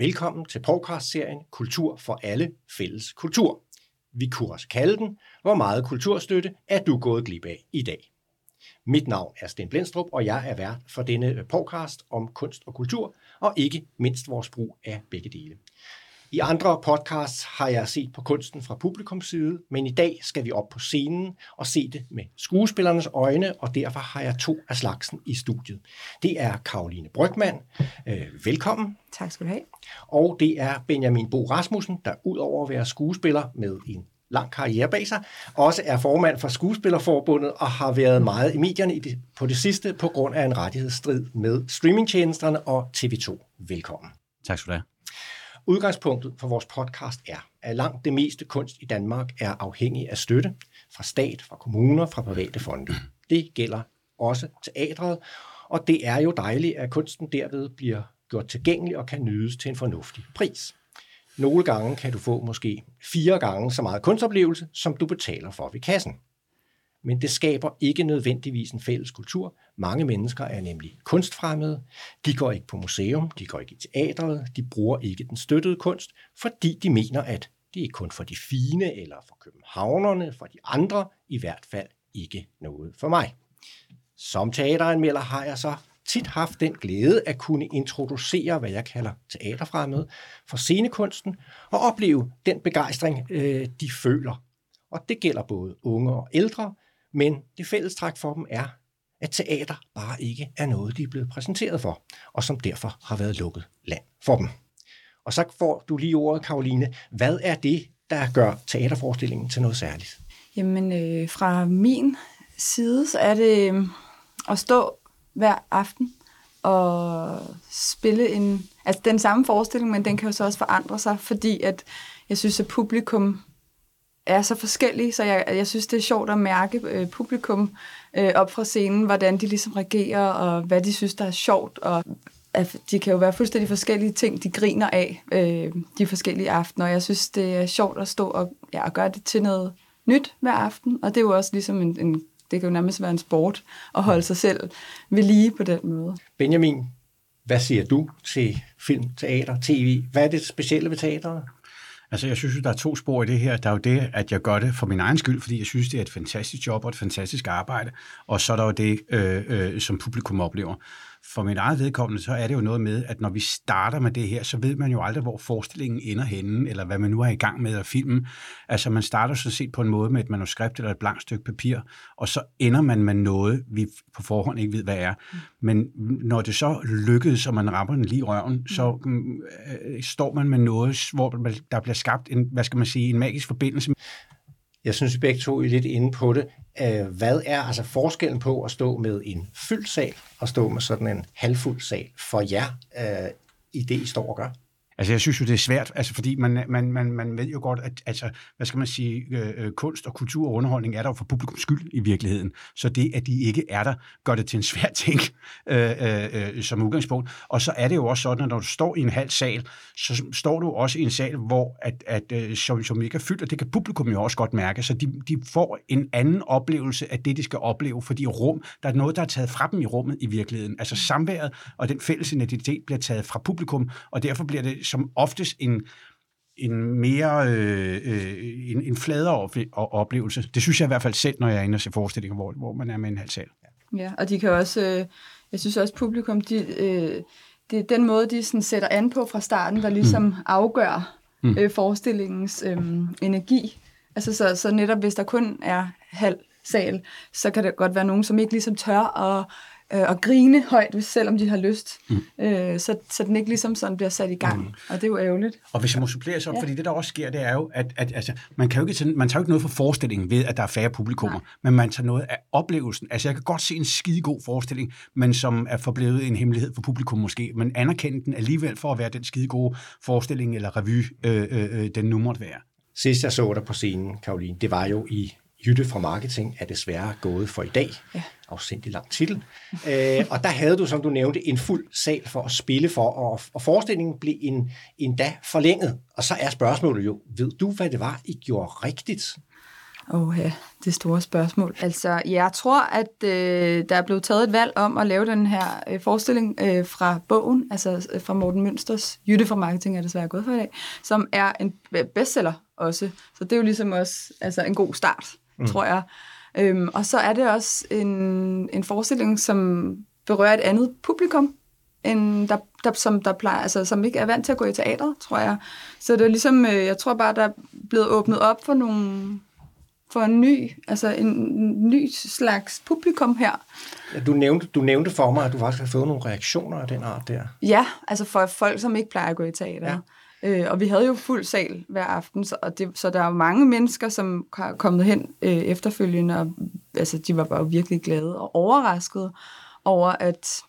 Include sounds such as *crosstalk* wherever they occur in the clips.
Velkommen til podcast-serien Kultur for alle fælles kultur. Vi kunne også kalde den, hvor meget kulturstøtte er du gået glip af i dag. Mit navn er Sten Blendstrup, og jeg er vært for denne podcast om kunst og kultur, og ikke mindst vores brug af begge dele. I andre podcasts har jeg set på kunsten fra publikums side, men i dag skal vi op på scenen og se det med skuespillernes øjne, og derfor har jeg to af slagsen i studiet. Det er Karoline Brygman. Øh, velkommen. Tak skal du have. Og det er Benjamin Bo Rasmussen, der udover at være skuespiller med en lang karriere bag sig, også er formand for Skuespillerforbundet og har været meget i medierne i det, på det sidste på grund af en rettighedsstrid med streamingtjenesterne og TV2. Velkommen. Tak skal du have. Udgangspunktet for vores podcast er, at langt det meste kunst i Danmark er afhængig af støtte fra stat, fra kommuner, fra private fonde. Det gælder også teatret, og det er jo dejligt, at kunsten derved bliver gjort tilgængelig og kan nydes til en fornuftig pris. Nogle gange kan du få måske fire gange så meget kunstoplevelse, som du betaler for ved kassen men det skaber ikke nødvendigvis en fælles kultur. Mange mennesker er nemlig kunstfremmede. De går ikke på museum, de går ikke i teatret, de bruger ikke den støttede kunst, fordi de mener, at det er kun for de fine eller for københavnerne, for de andre, i hvert fald ikke noget for mig. Som teateranmelder har jeg så tit haft den glæde at kunne introducere, hvad jeg kalder teaterfremmede, for scenekunsten, og opleve den begejstring, øh, de føler. Og det gælder både unge og ældre, men det fælles træk for dem er, at teater bare ikke er noget, de er blevet præsenteret for, og som derfor har været lukket land for dem. Og så får du lige ordet, Karoline. Hvad er det, der gør teaterforestillingen til noget særligt? Jamen, øh, fra min side, så er det øh, at stå hver aften og spille en, altså den samme forestilling, men den kan jo så også forandre sig, fordi at jeg synes, at publikum er så forskellige, så jeg, jeg synes, det er sjovt at mærke øh, publikum øh, op fra scenen, hvordan de ligesom reagerer, og hvad de synes, der er sjovt, og at de kan jo være fuldstændig forskellige ting, de griner af øh, de forskellige aftener, og jeg synes, det er sjovt at stå og, ja, og gøre det til noget nyt hver aften, og det er jo også ligesom en, en det kan jo nærmest være en sport at holde sig selv ved lige på den måde. Benjamin, hvad siger du til film, teater, tv? Hvad er det specielle ved teateret? Altså, jeg synes der er to spor i det her. Der er jo det, at jeg gør det for min egen skyld, fordi jeg synes, det er et fantastisk job og et fantastisk arbejde. Og så er der jo det, øh, øh, som publikum oplever for mit eget vedkommende, så er det jo noget med, at når vi starter med det her, så ved man jo aldrig, hvor forestillingen ender henne, eller hvad man nu er i gang med at filme. Altså man starter så set på en måde med et manuskript eller et blankt stykke papir, og så ender man med noget, vi på forhånd ikke ved, hvad er. Men når det så lykkedes, og man rammer den lige i røven, så øh, står man med noget, hvor der bliver skabt en, hvad skal man sige, en magisk forbindelse. Jeg synes, vi begge to er lidt inde på det. Øh, hvad er altså forskellen på at stå med en fyldt sal og stå med sådan en halvfuld sal for jer øh, i det, I står og gør? Altså, jeg synes jo, det er svært, altså, fordi man, man, man, man ved jo godt, at altså, hvad skal man sige, øh, øh, kunst og kultur og underholdning er der jo for publikums skyld i virkeligheden. Så det, at de ikke er der, gør det til en svær ting *laughs* øh, øh, øh, som udgangspunkt. Og så er det jo også sådan, at når du står i en halv sal, så står du også i en sal, hvor at, at, øh, som, som ikke er fyldt, og det kan publikum jo også godt mærke. Så de, de får en anden oplevelse af det, de skal opleve, fordi rum, der er noget, der er taget fra dem i rummet i virkeligheden. Altså samværet og den fælles identitet bliver taget fra publikum, og derfor bliver det som oftest en, en mere øh, øh, en, en fladere oplevelse. Det synes jeg i hvert fald selv, når jeg er inde og ser forestillinger, hvor, hvor man er med en halv sal. Ja, og de kan også, øh, jeg synes også publikum, de, øh, det er den måde, de sådan sætter an på fra starten, der ligesom mm. afgør mm. øh, forestillingens øh, energi. Altså så, så netop hvis der kun er halv sal, så kan det godt være nogen, som ikke ligesom tør at øh, og grine højt, selvom de har lyst. Mm. Øh, så, så den ikke ligesom sådan bliver sat i gang. Mm. Og det er jo ærgerligt. Og hvis jeg må supplere så, ja. fordi det der også sker, det er jo, at, at altså, man, kan jo ikke, man tager jo ikke noget for forestillingen ved, at der er færre publikummer, Nej. men man tager noget af oplevelsen. Altså jeg kan godt se en skidegod forestilling, men som er forblevet en hemmelighed for publikum måske, men anerkende den alligevel for at være den skidegode forestilling eller revy, øh, øh, øh, den nu måtte være. Sidst jeg så dig på scenen, Karoline, det var jo i Jytte fra Marketing er desværre gået for i dag. Ja. Afsindig lang titel. *laughs* øh, og der havde du, som du nævnte, en fuld sal for at spille for, og, og forestillingen blev en, endda forlænget. Og så er spørgsmålet jo, ved du, hvad det var, I gjorde rigtigt? Åh ja, det store spørgsmål. Altså, jeg tror, at øh, der er blevet taget et valg om at lave den her øh, forestilling øh, fra bogen, altså øh, fra Morten Mønsters Jytte fra Marketing er desværre gået for i dag, som er en bestseller også. Så det er jo ligesom også altså, en god start, mm. tror jeg. Øhm, og så er det også en, en forestilling, som berører et andet publikum, end der, der, som, der plejer, altså, som ikke er vant til at gå i teateret, tror jeg. Så det er ligesom, øh, jeg tror bare, der er blevet åbnet op for nogle for en ny, altså en ny slags publikum her. Ja, du, nævnte, du nævnte for mig, at du faktisk har fået nogle reaktioner af den art der. Ja, altså for folk, som ikke plejer at gå i teater. Ja. Øh, og vi havde jo fuld sal hver aften, så, og det, så der er mange mennesker, som er kommet hen øh, efterfølgende, og altså, de var bare virkelig glade og overraskede over, at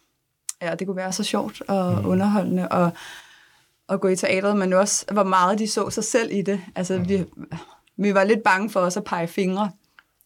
ja, det kunne være så sjovt og mm. underholdende, og at gå i teateret, men også, hvor meget de så sig selv i det. Altså, mm. vi, vi var lidt bange for os at pege fingre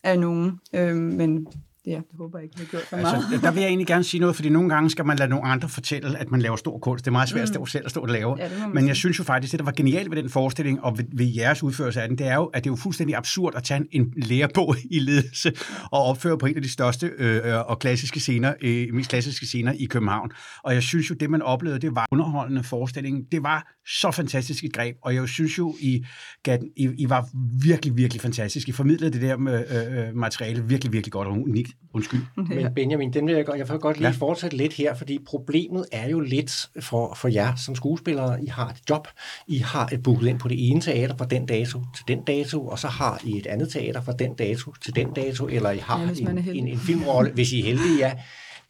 af nogen, øh, men Ja, det håber jeg ikke, har gjort for altså, meget. Der vil jeg egentlig gerne sige noget, fordi nogle gange skal man lade nogle andre fortælle, at man laver stor kunst. Det er meget svært mm. selv at stå og lave. Ja, Men sige. jeg synes jo faktisk, det der var genialt ved den forestilling, og ved, ved jeres udførelse af den, det er jo, at det er jo fuldstændig absurd at tage en, en lærebog i ledelse og opføre på en af de største øh, og klassiske scener, øh, mest klassiske scener i København. Og jeg synes jo, det man oplevede, det var underholdende forestilling. Det var så fantastisk et greb, og jeg synes jo, I, I, I var virkelig, virkelig fantastisk. I formidlede det der med, øh, øh, materiale virkelig, virkelig godt og unikt. Undskyld. Men Benjamin, den vil jeg, godt, jeg vil godt lige ja. fortsætte lidt her, fordi problemet er jo lidt for, for jer som skuespillere. I har et job, I har et booket ind på det ene teater fra den dato til den dato, og så har I et andet teater fra den dato til den dato, eller I har ja, en, en, en filmrolle, hvis I er heldige, ja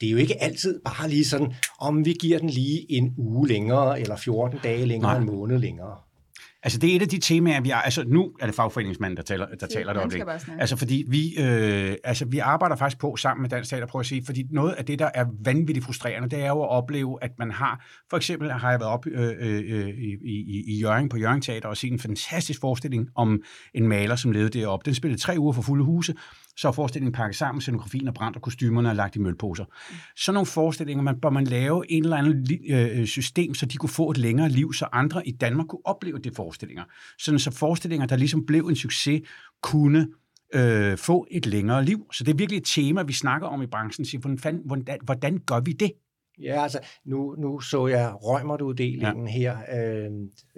det er jo ikke altid bare lige sådan, om vi giver den lige en uge længere, eller 14 dage længere, Nej. en måned længere. Altså, det er et af de temaer, vi har... Altså, nu er det fagforeningsmanden, der taler, der taler det øjeblik. Altså, fordi vi, øh, altså, vi arbejder faktisk på sammen med Dansk Teater, prøver at sige, fordi noget af det, der er vanvittigt frustrerende, det er jo at opleve, at man har... For eksempel har jeg været op øh, øh, i, i, i Jørgen, på Jørgen Teater, og set en fantastisk forestilling om en maler, som levede deroppe. Den spillede tre uger for fulde huse, så er forestillingen pakket sammen, scenografien er brændt, og kostymerne er lagt i mølposer. Sådan nogle forestillinger, man, bør man lave en eller anden øh, øh, system, så de kunne få et længere liv, så andre i Danmark kunne opleve de forestillinger. Sådan så forestillinger, der ligesom blev en succes, kunne øh, få et længere liv. Så det er virkelig et tema, vi snakker om i branchen. Så hvordan, hvordan, hvordan gør vi det? Ja, altså, nu, nu så jeg Rømert-uddelingen ja. her øh,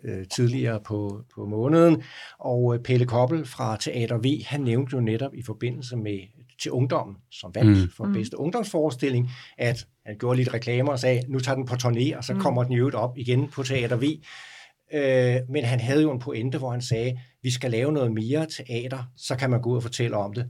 øh, tidligere på, på måneden, og øh, Pelle Koppel fra Teater V, han nævnte jo netop i forbindelse med til ungdommen, som vandt mm. for mm. bedste ungdomsforestilling, at han gjorde lidt reklamer og sagde, nu tager den på turné, og så mm. kommer den jo op igen på Teater V. Øh, men han havde jo en pointe, hvor han sagde, vi skal lave noget mere teater, så kan man gå ud og fortælle om det,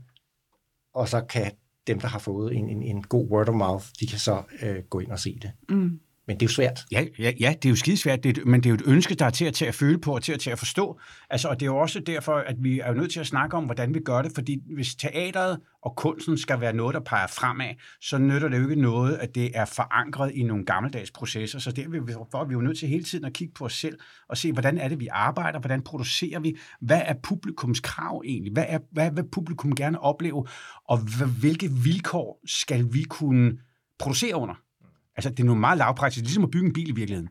og så kan dem, der har fået en, en, en god word of mouth, de kan så øh, gå ind og se det. Mm. Men det er jo svært. Ja, ja, ja det er jo skidesvært, det er, men det er jo et ønske, der er til at, til at føle på og til at, til at forstå. Altså, og det er jo også derfor, at vi er nødt til at snakke om, hvordan vi gør det, fordi hvis teateret og kunsten skal være noget, der peger fremad, så nytter det jo ikke noget, at det er forankret i nogle gammeldags processer. Så derfor er vi jo nødt til hele tiden at kigge på os selv og se, hvordan er det, vi arbejder, hvordan producerer vi, hvad er publikums krav egentlig, hvad, er, hvad vil publikum gerne opleve, og hvilke vilkår skal vi kunne producere under. Altså, det er noget meget lavpraktisk, ligesom at bygge en bil i virkeligheden.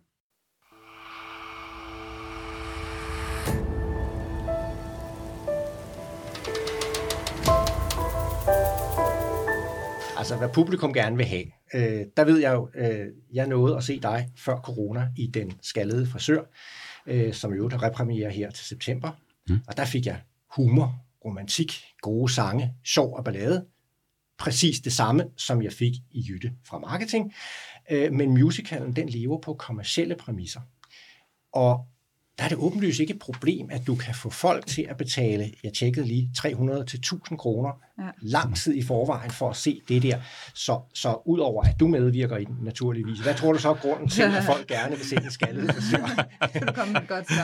Altså, hvad publikum gerne vil have. Øh, der ved jeg jo, øh, jeg nåede at se dig før corona i Den Skaldede Frisør, øh, som jo der repremiere her til september. Mm. Og der fik jeg humor, romantik, gode sange, sjov og ballade. Præcis det samme, som jeg fik i Jytte fra marketing. Øh, men musicalen, den lever på kommercielle præmisser. Og der er det åbenlyst ikke et problem, at du kan få folk til at betale, jeg tjekkede lige, 300 til 1000 kroner ja. lang tid i forvejen for at se det der. Så, så udover at du medvirker i den naturligvis, hvad tror du så er grunden til, at folk gerne vil se den skaldede *laughs* Du kommer godt så.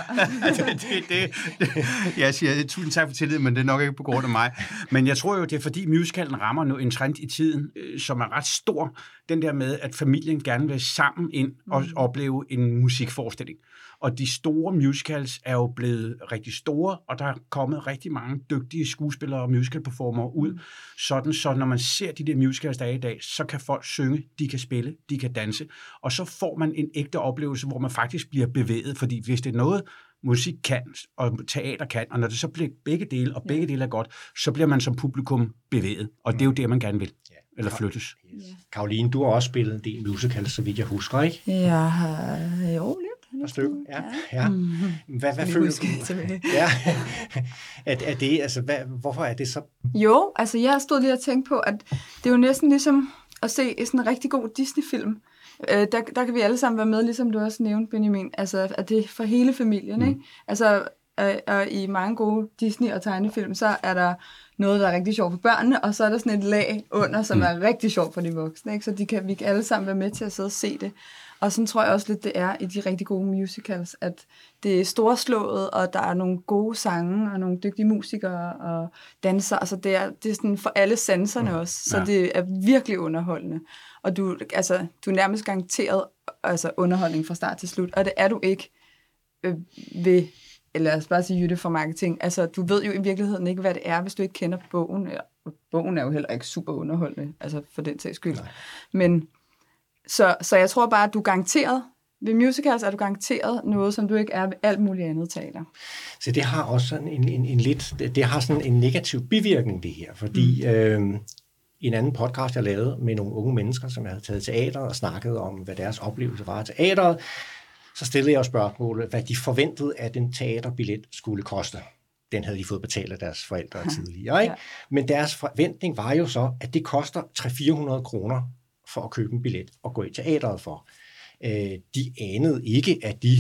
*laughs* det, det, det, det, jeg siger tusind tak for tillid, men det er nok ikke på grund af mig. Men jeg tror jo, det er fordi musicalen rammer nu en trend i tiden, øh, som er ret stor. Den der med, at familien gerne vil sammen ind og mm. opleve en musikforestilling. Og de store musicals er jo blevet rigtig store, og der er kommet rigtig mange dygtige skuespillere og musicalperformere ud, sådan så når man ser de der musicals, der er i dag, så kan folk synge, de kan spille, de kan danse, og så får man en ægte oplevelse, hvor man faktisk bliver bevæget, fordi hvis det er noget, musik kan, og teater kan, og når det så bliver begge dele, og begge dele er godt, så bliver man som publikum bevæget, og det er jo det, man gerne vil. Eller flyttes. Yes. Karoline, du har også spillet en del musicals, så vidt jeg husker, ikke? Jeg har jo lidt. Et stykke, ja. ja. Hvad, hvad Vi føler du? ja. *laughs* er, er det, altså, hvad, hvorfor er det så? Jo, altså jeg stod lige og tænkte på, at det er jo næsten ligesom at se sådan en rigtig god Disney-film. Øh, der, der kan vi alle sammen være med, ligesom du også nævnte, Benjamin. Altså, at det er for hele familien, mm. ikke? Altså, og i mange gode Disney- og tegnefilm, så er der noget, der er rigtig sjovt for børnene, og så er der sådan et lag under, som er rigtig sjovt for de voksne, ikke? Så de kan, vi kan alle sammen være med til at sidde og se det. Og sådan tror jeg også lidt, det er i de rigtig gode musicals, at det er storslået, og der er nogle gode sange, og nogle dygtige musikere og dansere. Altså det er, det er sådan for alle sanserne også, så Ja. det er virkelig underholdende. Og du, altså, du er nærmest garanteret altså, underholdning fra start til slut, og det er du ikke øh, ved, eller lad os bare sige Jytte for marketing. Altså, du ved jo i virkeligheden ikke, hvad det er, hvis du ikke kender bogen. Bogen er jo heller ikke super underholdende, altså for den sags skyld. Nej. Men så, så jeg tror bare, at du er garanteret, ved musicals er du garanteret noget, som du ikke er ved alt muligt andet teater. Så det har også sådan en, en, en lidt, det, har sådan en negativ bivirkning, det her, fordi mm. øh, en anden podcast, jeg lavede med nogle unge mennesker, som jeg havde taget teater og snakket om, hvad deres oplevelse var af teateret, så stillede jeg jo spørgsmålet, hvad de forventede, at en teaterbillet skulle koste. Den havde de fået betalt af deres forældre tidligere. Ikke? Ja. Men deres forventning var jo så, at det koster 300-400 kroner for at købe en billet og gå i teateret for. Øh, de anede ikke, at de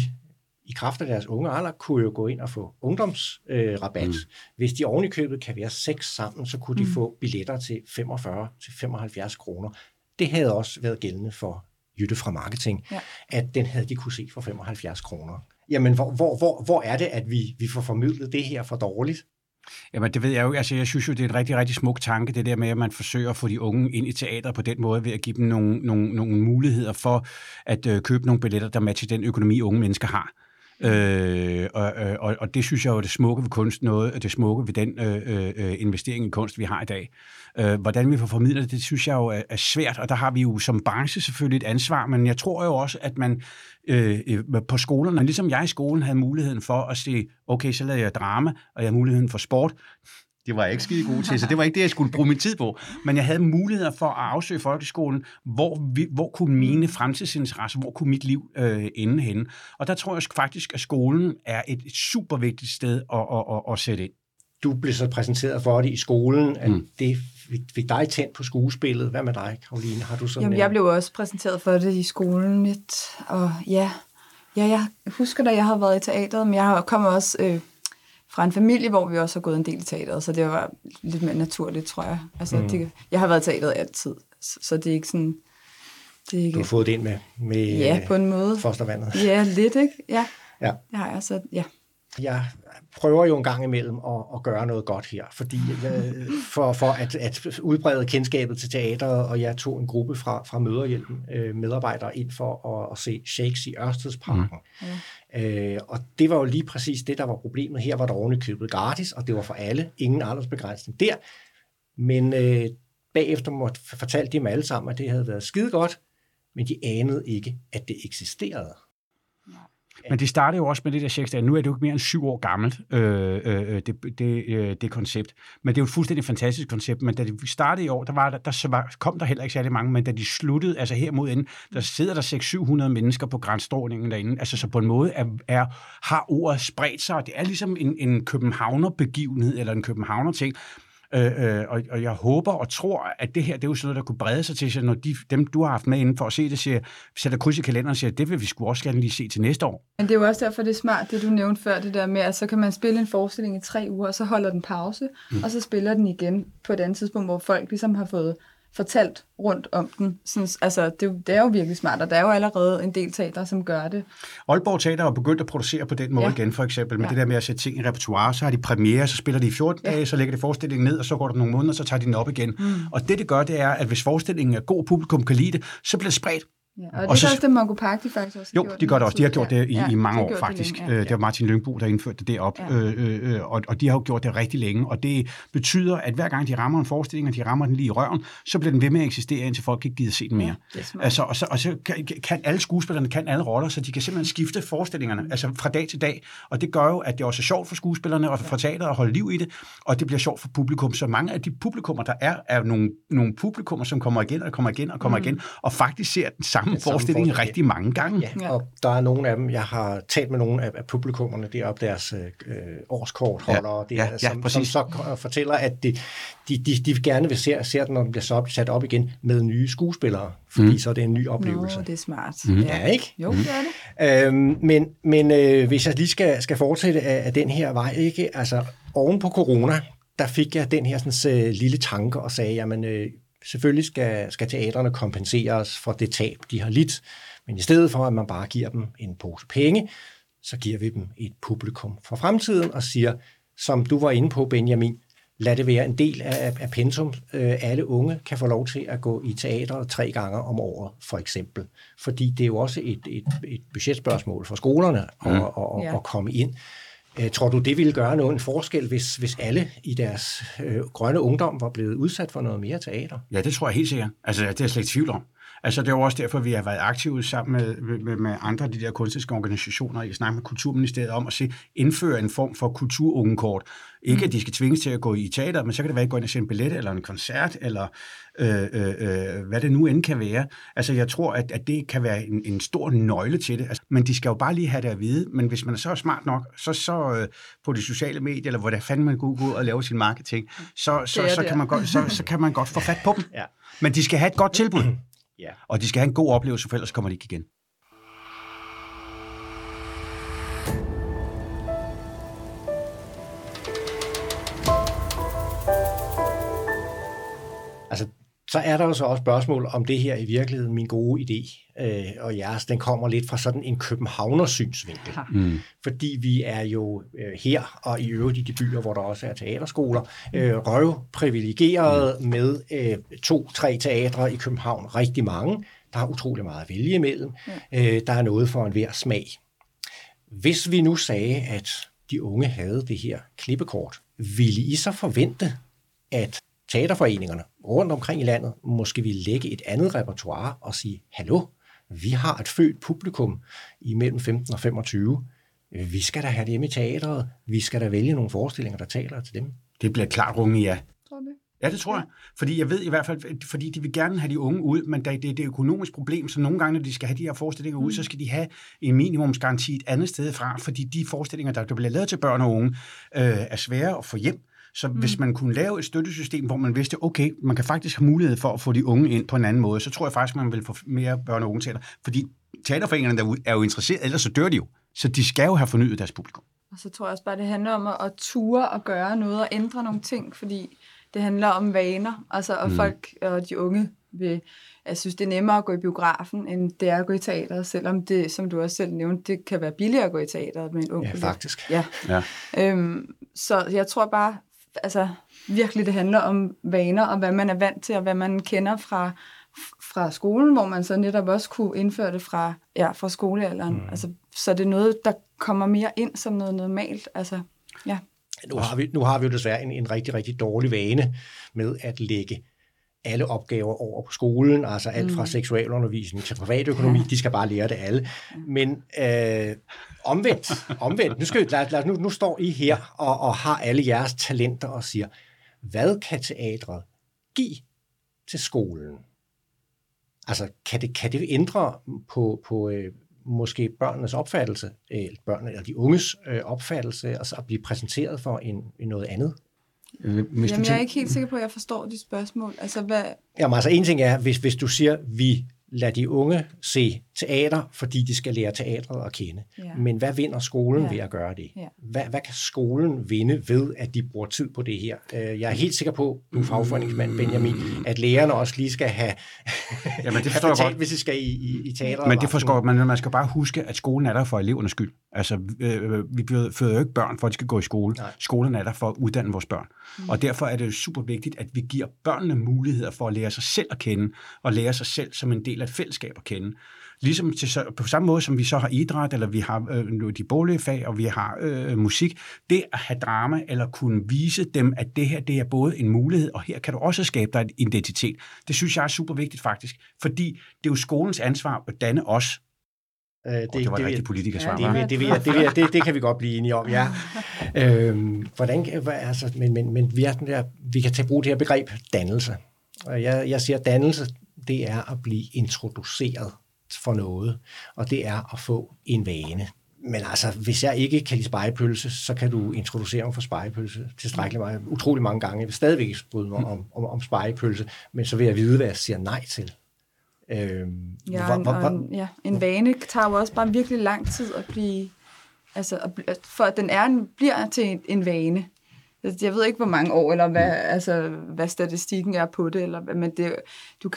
i kraft af deres unge alder kunne jo gå ind og få ungdomsrabat. Øh, mm. Hvis de oven i købet kan være seks sammen, så kunne de mm. få billetter til 45-75 kroner. Det havde også været gældende for Jytte fra Marketing, Ja. at den havde de kunne se for 75 kroner. Jamen, hvor, hvor, hvor, hvor er det, at vi, vi får formidlet det her for dårligt? Jamen, det ved jeg jo. Altså, jeg synes jo, det er en rigtig, rigtig smuk tanke, det der med, at man forsøger at få de unge ind i teateret på den måde, ved at give dem nogle, nogle, nogle muligheder for at øh, købe nogle billetter, der matcher den økonomi, unge mennesker har. Øh, og, øh, og, og det synes jeg jo er det smukke ved kunst, noget det smukke ved den øh, øh, øh investering i kunst, vi har i dag. Øh, hvordan vi får formidlet det, det synes jeg jo er, er svært, og der har vi jo som branche selvfølgelig et ansvar, men jeg tror jo også, at man øh, øh på skolerne, ligesom jeg i skolen havde muligheden for at se, okay, så lavede jeg drama, og jeg har muligheden for sport, det var jeg ikke skide god til, så det var ikke det, jeg skulle bruge min tid på. Men jeg havde muligheder for at afsøge folkeskolen, hvor, vi, hvor kunne mine fremtidsinteresser, hvor kunne mit liv øh, ende henne. Og der tror jeg faktisk, at skolen er et super vigtigt sted at, at, at, at sætte ind. Du blev så præsenteret for det i skolen, at mm. det fik, dig tændt på skuespillet. Hvad med dig, Karoline? Har du sådan Jamen, en- jeg blev også præsenteret for det i skolen lidt, og ja, ja jeg husker da, jeg har været i teateret, men jeg har kommet også øh, fra en familie, hvor vi også har gået en del i teateret, så det var lidt mere naturligt, tror jeg. Altså, mm. det, jeg har været i teateret altid, så, så det er ikke sådan... Det er Du ikke, har fået det ind med, med ja, på en måde. fostervandet. Ja, lidt, ikke? Ja, Ja. det har jeg, så ja. Jeg prøver jo en gang imellem at, at gøre noget godt her, fordi øh, for, for at, at udbrede kendskabet til teateret, og jeg tog en gruppe fra, fra Møderhjælpen øh, medarbejdere ind for at, at se Shakes i Ørstedsparken. Mm. Øh, og det var jo lige præcis det, der var problemet. Her var der ovenikøbet gratis, og det var for alle. Ingen aldersbegrænsning der. Men øh, bagefter måtte fortalte de dem alle sammen, at det havde været skide godt, men de anede ikke, at det eksisterede. Men det startede jo også med det der Shakespeare. Nu er det jo ikke mere end syv år gammelt, øh, øh, øh, det, det, øh, det koncept. Men det er jo et fuldstændig fantastisk koncept. Men da det startede i år, der, var der, der kom der heller ikke særlig mange. Men da de sluttede, altså her mod enden, der sidder der 600-700 mennesker på grænsstrålingen derinde. Altså så på en måde er, er, har ordet spredt sig. og Det er ligesom en, en københavner-begivenhed, eller en københavner-ting. Øh, øh, og, og jeg håber og tror, at det her, det er jo sådan noget, der kunne brede sig til, så når de, dem, du har haft med inden for at se det, siger, sætter kryds i kalenderen og siger, det vil vi sgu også gerne lige se til næste år. Men det er jo også derfor, det er smart, det du nævnte før, det der med, at så kan man spille en forestilling i tre uger, og så holder den pause, mm. og så spiller den igen på et andet tidspunkt, hvor folk ligesom har fået fortalt rundt om den. Sådan, altså, det, er jo- det er jo virkelig smart, og der er jo allerede en del teater, som gør det. Aalborg Teater er begyndt at producere på den måde ja. Igen, for eksempel, med ja. Det der med at sætte ting i repertoire. Så har de premiere, så spiller de i 14 ja. Ja. dage, så lægger de forestillingen ned, og så går der nogle måneder, så tager de den op igen. Mm. Og det, det gør, det er, at hvis forestillingen er god, publikum kan lide det, så bliver det spredt. Ja, og det Og er så- så, også det, Mongo Park, de faktisk også Jo, gjort. de gør det også. De har Ja, gjort det i, ja, i de mange har år, gjort det faktisk. længe, Øh, Det var Martin Lyngbo, der indførte det derop, Ja. øh, øh, øh, og, og de har jo gjort det rigtig længe. Og det betyder, at hver gang de rammer en forestilling, og de rammer den lige i røven, så bliver den ved med at eksistere, indtil folk ikke gider se den mere. det er smart. Altså, og så, og så kan, kan alle skuespillerne kan alle roller, så de kan simpelthen skifte forestillingerne altså fra dag til dag. Og det gør jo, at det også er sjovt for skuespillerne og for teateret at holde liv i det, og det bliver sjovt for publikum. Så mange af de publikummer, der er, er nogle, nogle publikummer, som kommer igen og kommer igen og kommer mm. igen, og faktisk ser den samme samme forestilling forestilling. rigtig mange gange. Ja, Ja. og der er nogle af dem, jeg har talt med nogle af, af publikummerne deroppe, deres øh, årskortholdere, Ja, ja, ja, som, som præcis. så k- fortæller, at de, de, de, de gerne vil se, se den, når den bliver så op, sat op igen med nye skuespillere, fordi mm. så er det en ny oplevelse. Nå, det er smart. Mhm. Ja, ikke? Jo, det er det. Øhm, men men øh, hvis jeg lige skal, skal fortsætte af, af den her vej, ikke? Altså, oven på corona, der fik jeg den her sådan, øh, lille tanke og sagde, jamen, øh, selvfølgelig skal, skal teaterne kompenseres for det tab, de har lidt, men i stedet for, at man bare giver dem en pose penge, så giver vi dem et publikum for fremtiden og siger, som du var inde på, Benjamin, lad det være en del af, af pensum. Øh, alle unge kan få lov til at gå i teateret tre gange om året, for eksempel. Fordi det er jo også et, et, et budgetspørgsmål for skolerne at, Mm. at, at, Ja. at komme ind. Øh, Tror du, det ville gøre noget en forskel, hvis, hvis alle i deres øh, grønne ungdom var blevet udsat for noget mere teater? Ja, det tror jeg helt sikkert. Altså, det er jeg slet ikke tvivl om. Altså, det er jo også derfor, vi har været aktive sammen med, med, med andre af de der kunstneriske organisationer. Jeg snakker med Kulturministeriet om at se, indføre en form for kulturungekort. Ikke, at de skal tvinges til at gå i teater, men så kan det være, at gå ind og se en billet, eller en koncert, eller øh, øh, øh, hvad det nu end kan være. Altså, jeg tror, at, at det kan være en, en stor nøgle til det. Altså, men de skal jo bare lige have det at vide. Men hvis man er så smart nok, så, så øh, på de sociale medier, eller hvor der fanden man går ud og lave sin marketing, så, så, så, der. kan man godt, så, så kan man godt få fat på dem. Ja. Men de skal have et godt tilbud, Ja. og de skal have en god oplevelse, for ellers kommer de ikke igen. Så er der jo så også spørgsmål om det her i virkeligheden, min gode idé, øh, og jeres, den kommer lidt fra sådan en københavnersynsvinkel. Mm. Fordi vi er jo øh, her, og i øvrigt i de byer, hvor der også er teaterskoler, øh, røvprivilegeret med øh, to-tre teatre i København, rigtig mange. Der er utrolig meget at vælge imellem. Øh, der er noget for enhver smag. Hvis vi nu sagde, at de unge havde det her klippekort, ville I så forvente, at teaterforeningerne rundt omkring i landet måske ville lægge et andet repertoire og sige, hallo, vi har et født publikum i mellem 15 og 25. Vi skal da have dem i teateret. Vi skal da vælge nogle forestillinger, der taler til dem. Det bliver klart runge ja. Tror det? Ja, det tror jeg. Fordi jeg ved i hvert fald, fordi de vil gerne have de unge ud, men det, det er et økonomisk problem, så nogle gange, når de skal have de her forestillinger ud, så skal de have en minimumsgaranti et andet sted fra, fordi de forestillinger, der, der bliver lavet til børn og unge, øh, er svære at få hjem. Så mm. hvis man kunne lave et støttesystem, hvor man vidste, okay, man kan faktisk have mulighed for at få de unge ind på en anden måde, så tror jeg faktisk, man vil få mere børn- og unge teater. Fordi teaterforeningerne derude er jo interesseret, ellers så dør de jo. Så de skal jo have fornyet deres publikum. Og så tror jeg også bare, det handler om at, ture og gøre noget og ændre nogle ting, fordi det handler om vaner, altså, og mm. folk og de unge vil, jeg synes, det er nemmere at gå i biografen, end det er at gå i teateret, selvom det, som du også selv nævnte, det kan være billigere at gå i teateret med en ung Ja, faktisk. Ja. Ja. Øhm, så jeg tror bare, altså virkelig det handler om vaner, og hvad man er vant til, og hvad man kender fra, fra skolen, hvor man så netop også kunne indføre det fra, ja, fra skolealderen. Mm. Altså, så det er noget, der kommer mere ind som noget normalt. Altså, ja. Nu har vi, nu har vi jo desværre en, en rigtig, rigtig dårlig vane med at lægge alle opgaver over på skolen, altså alt fra seksualundervisning til privatøkonomi, de skal bare lære det alle. Men øh, omvendt, omvendt, nu, skal, lad, lad, nu, nu står I her og, og har alle jeres talenter og siger, hvad kan teatret give til skolen? Altså, kan det, kan det ændre på, på øh, måske børnenes opfattelse, øh, børnene, eller de unges øh, opfattelse, og så at blive præsenteret for en, en noget andet? Øh, Hvis du Jamen, jeg er ikke helt sikker på, at jeg forstår de spørgsmål. Altså, hvad, Jamen altså, en ting er, hvis, hvis du siger, vi lader de unge se teater, fordi de skal lære teatret at kende. Ja. Men hvad vinder skolen Ja. ved at gøre det? Ja. Hvad, hvad kan skolen vinde ved, at de bruger tid på det her? Øh, Jeg er helt sikker på, du er fagforeningsmand, Benjamin, at lærerne også lige skal have, Jamen, det *laughs* have forstår jeg betalt, godt. hvis de skal i, i, i teateret. Men det forstår man, man skal bare huske, at skolen er der for elevernes skyld. Altså, øh, vi føder føder jo ikke børn, for at de skal gå i skole. Nej. Skolen er der for at uddanne vores børn. Mm. Og derfor er det jo super vigtigt, at vi giver børnene muligheder for at lære sig selv at kende, og lære sig selv som en del af et fællesskab at kende. Ligesom til, på samme måde, som vi så har idræt, eller vi har øh, de boglige fag, og vi har øh, musik, det at have drama, eller kunne vise dem, at det her, det er både en mulighed, og her kan du også skabe dig en identitet. Det synes jeg er super vigtigt faktisk, fordi det er jo skolens ansvar at danne os. Øh, Det, det var et vil- rigtigt politikersvar, Ja, Det, det, det, jeg- det, det kan vi godt blive enige om, ja. *laughs* Øhm, hvordan, altså, men, men, men vi, er den der, vi kan tage brug det her begreb dannelse. Og jeg, jeg siger, dannelse, det er at blive introduceret for noget, og det er at få en vane. Men altså, hvis jeg ikke kan lide spejepølse, så kan du introducere mig for spejepølse tilstrækkeligt meget, utrolig mange gange. Jeg vil stadigvæk ikke bryde mig om, om, om spejepølse, men så vil jeg vide, hvad jeg siger nej til. Øhm, Ja, hvor- en, hvor- en, ja, en vane tager jo også bare virkelig lang tid at blive, altså at, for at den er en, bliver til en, en vane. Altså, Jeg ved ikke, hvor mange år, eller hvad, altså, hvad statistikken er på det, eller, men det, du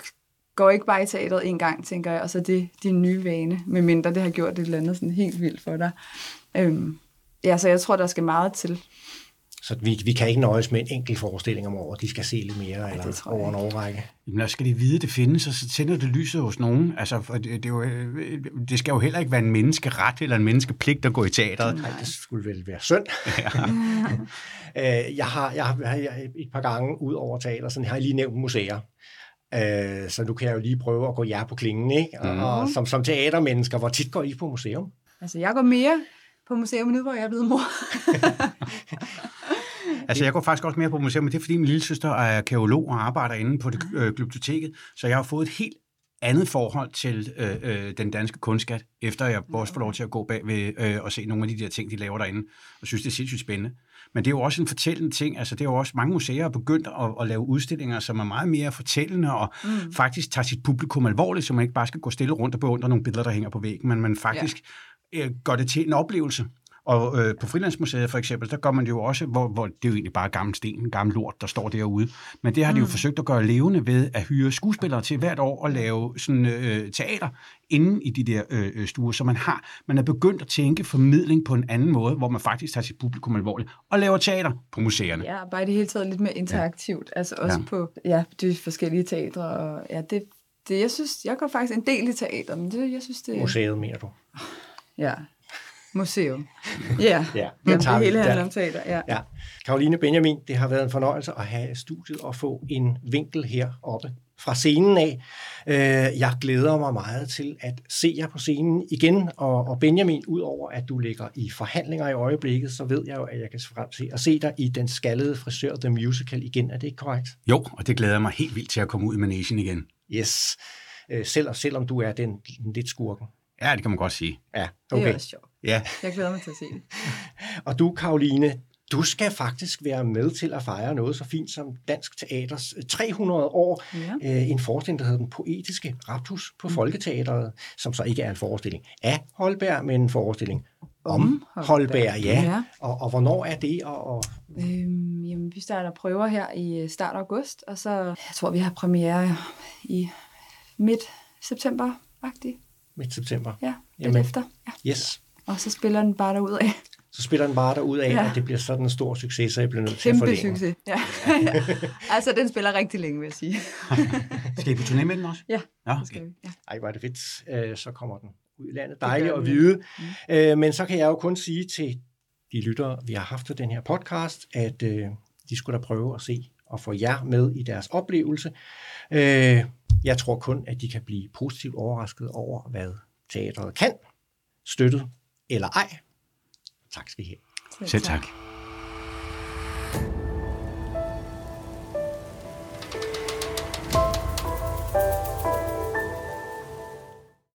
går ikke bare i teateret en gang, tænker jeg, og så er det din nye vane, medmindre det har gjort et eller andet sådan helt vildt for dig. Øhm, ja, så jeg tror, der skal meget til. Så vi, vi kan ikke nøjes med en enkelt forestilling om året. De skal se lidt mere det eller over en årrække. Jamen, der skal de vide, det findes, og så tænder det lyset hos nogen. Altså, for det, det, er jo, øh, det skal jo heller ikke være en menneskeret eller en menneskepligt at gå i teateret. Nej, det skulle vel være synd. *laughs* Øh, jeg, har, jeg, har, jeg har et par gange ud over teater, så har jeg lige nævnt museer. Øh, så nu kan jeg jo lige prøve at gå jer på klingen, ikke? Og, Mhm. og som, som teatermennesker, hvor tit går I på museum? Altså, jeg går mere på museum nu, hvor jeg er blevet mor. *laughs* Altså, jeg går faktisk også mere på museum, men det er, fordi min lille søster er arkeolog og arbejder inde på det, øh, biblioteket, så jeg har fået et helt andet forhold til øh, øh, den danske kunstskat, efter jeg også får lov til at gå bag ved øh, og se nogle af de der ting, de laver derinde, og synes, det er sindssygt spændende. Men det er jo også en fortællende ting, altså det er jo også, mange museer har begyndt at, at lave udstillinger, som er meget mere fortællende, og mm. faktisk tager sit publikum alvorligt, så man ikke bare skal gå stille rundt og beundre nogle billeder, der hænger på væggen, men man faktisk ja. øh, gør det til en oplevelse. Og øh, på Frilandsmuseet for eksempel, der gør man det jo også, hvor, hvor det er jo egentlig bare gammel sten, gammel lort, der står derude. Men det har de jo forsøgt at gøre levende ved at hyre skuespillere til hvert år og lave sådan øh, teater inde i de der øh, øh, stuer. Så man har, man er begyndt at tænke formidling på en anden måde, hvor man faktisk tager sit publikum alvorligt og laver teater på museerne. Ja, bare i det hele taget lidt mere interaktivt. Ja. Altså også Ja. på ja, de forskellige teatre. Og, ja, det, det, jeg synes, jeg går faktisk en del i teater, men det, jeg synes, det Museet, mener du? Ja, museum. *laughs* Ja, Ja, Jamen, tager det hele handler om teater. Ja. Ja. Karoline Benjamin, det har været en fornøjelse at have studiet og få en vinkel heroppe fra scenen af. Øh, Jeg glæder mig meget til at se jer på scenen igen, og og Benjamin, udover at du ligger i forhandlinger i øjeblikket, så ved jeg jo, at jeg kan se frem til at se dig i Den skaldede frisør The Musical igen. Er det ikke korrekt? Jo, og det glæder jeg mig helt vildt til at komme ud i managen igen. Yes. Øh, Selv, selvom du er den, lidt skurken. Ja, det kan man godt sige. Ja, Det okay. er også sjovt. Ja, Jeg glæder mig til at se det. *laughs* Og du, Karoline, du skal faktisk være med til at fejre noget så fint som Dansk Teaters 300 år. Ja. Øh, en forestilling, der hedder Den Poetiske Raptus på Folketeateret, som så ikke er en forestilling af Holberg, men en forestilling om, Holberg. Holberg. Ja. Ja. Og, og hvornår er det? Og, og Øhm, jamen, vi starter prøver her i øh, start august, og så, jeg tror, vi har premiere i midt september-agtigt. midt september? Ja, lidt Jamen. efter. Ja. Yes. Og så spiller den bare derud af. Så spiller den bare derud af, ja. At det bliver sådan en stor succes, så jeg bliver nødt til at Kæmpe forlænge. succes. Ja. *laughs* altså, den spiller rigtig længe, vil jeg sige. *laughs* skal I på turné med den også? Ja, Ja, det skal okay. vi. Ja. Ej, hvor er det fedt. Øh, så kommer den ud i landet. Dejligt at vide. Øh, men så kan jeg jo kun sige til de lyttere, vi har haft til den her podcast, at øh, de skulle da prøve at se og få jer med i deres oplevelse. Jeg tror kun, at de kan blive positivt overrasket over, hvad teatret kan, støttet eller ej. Tak skal I have. Selv tak.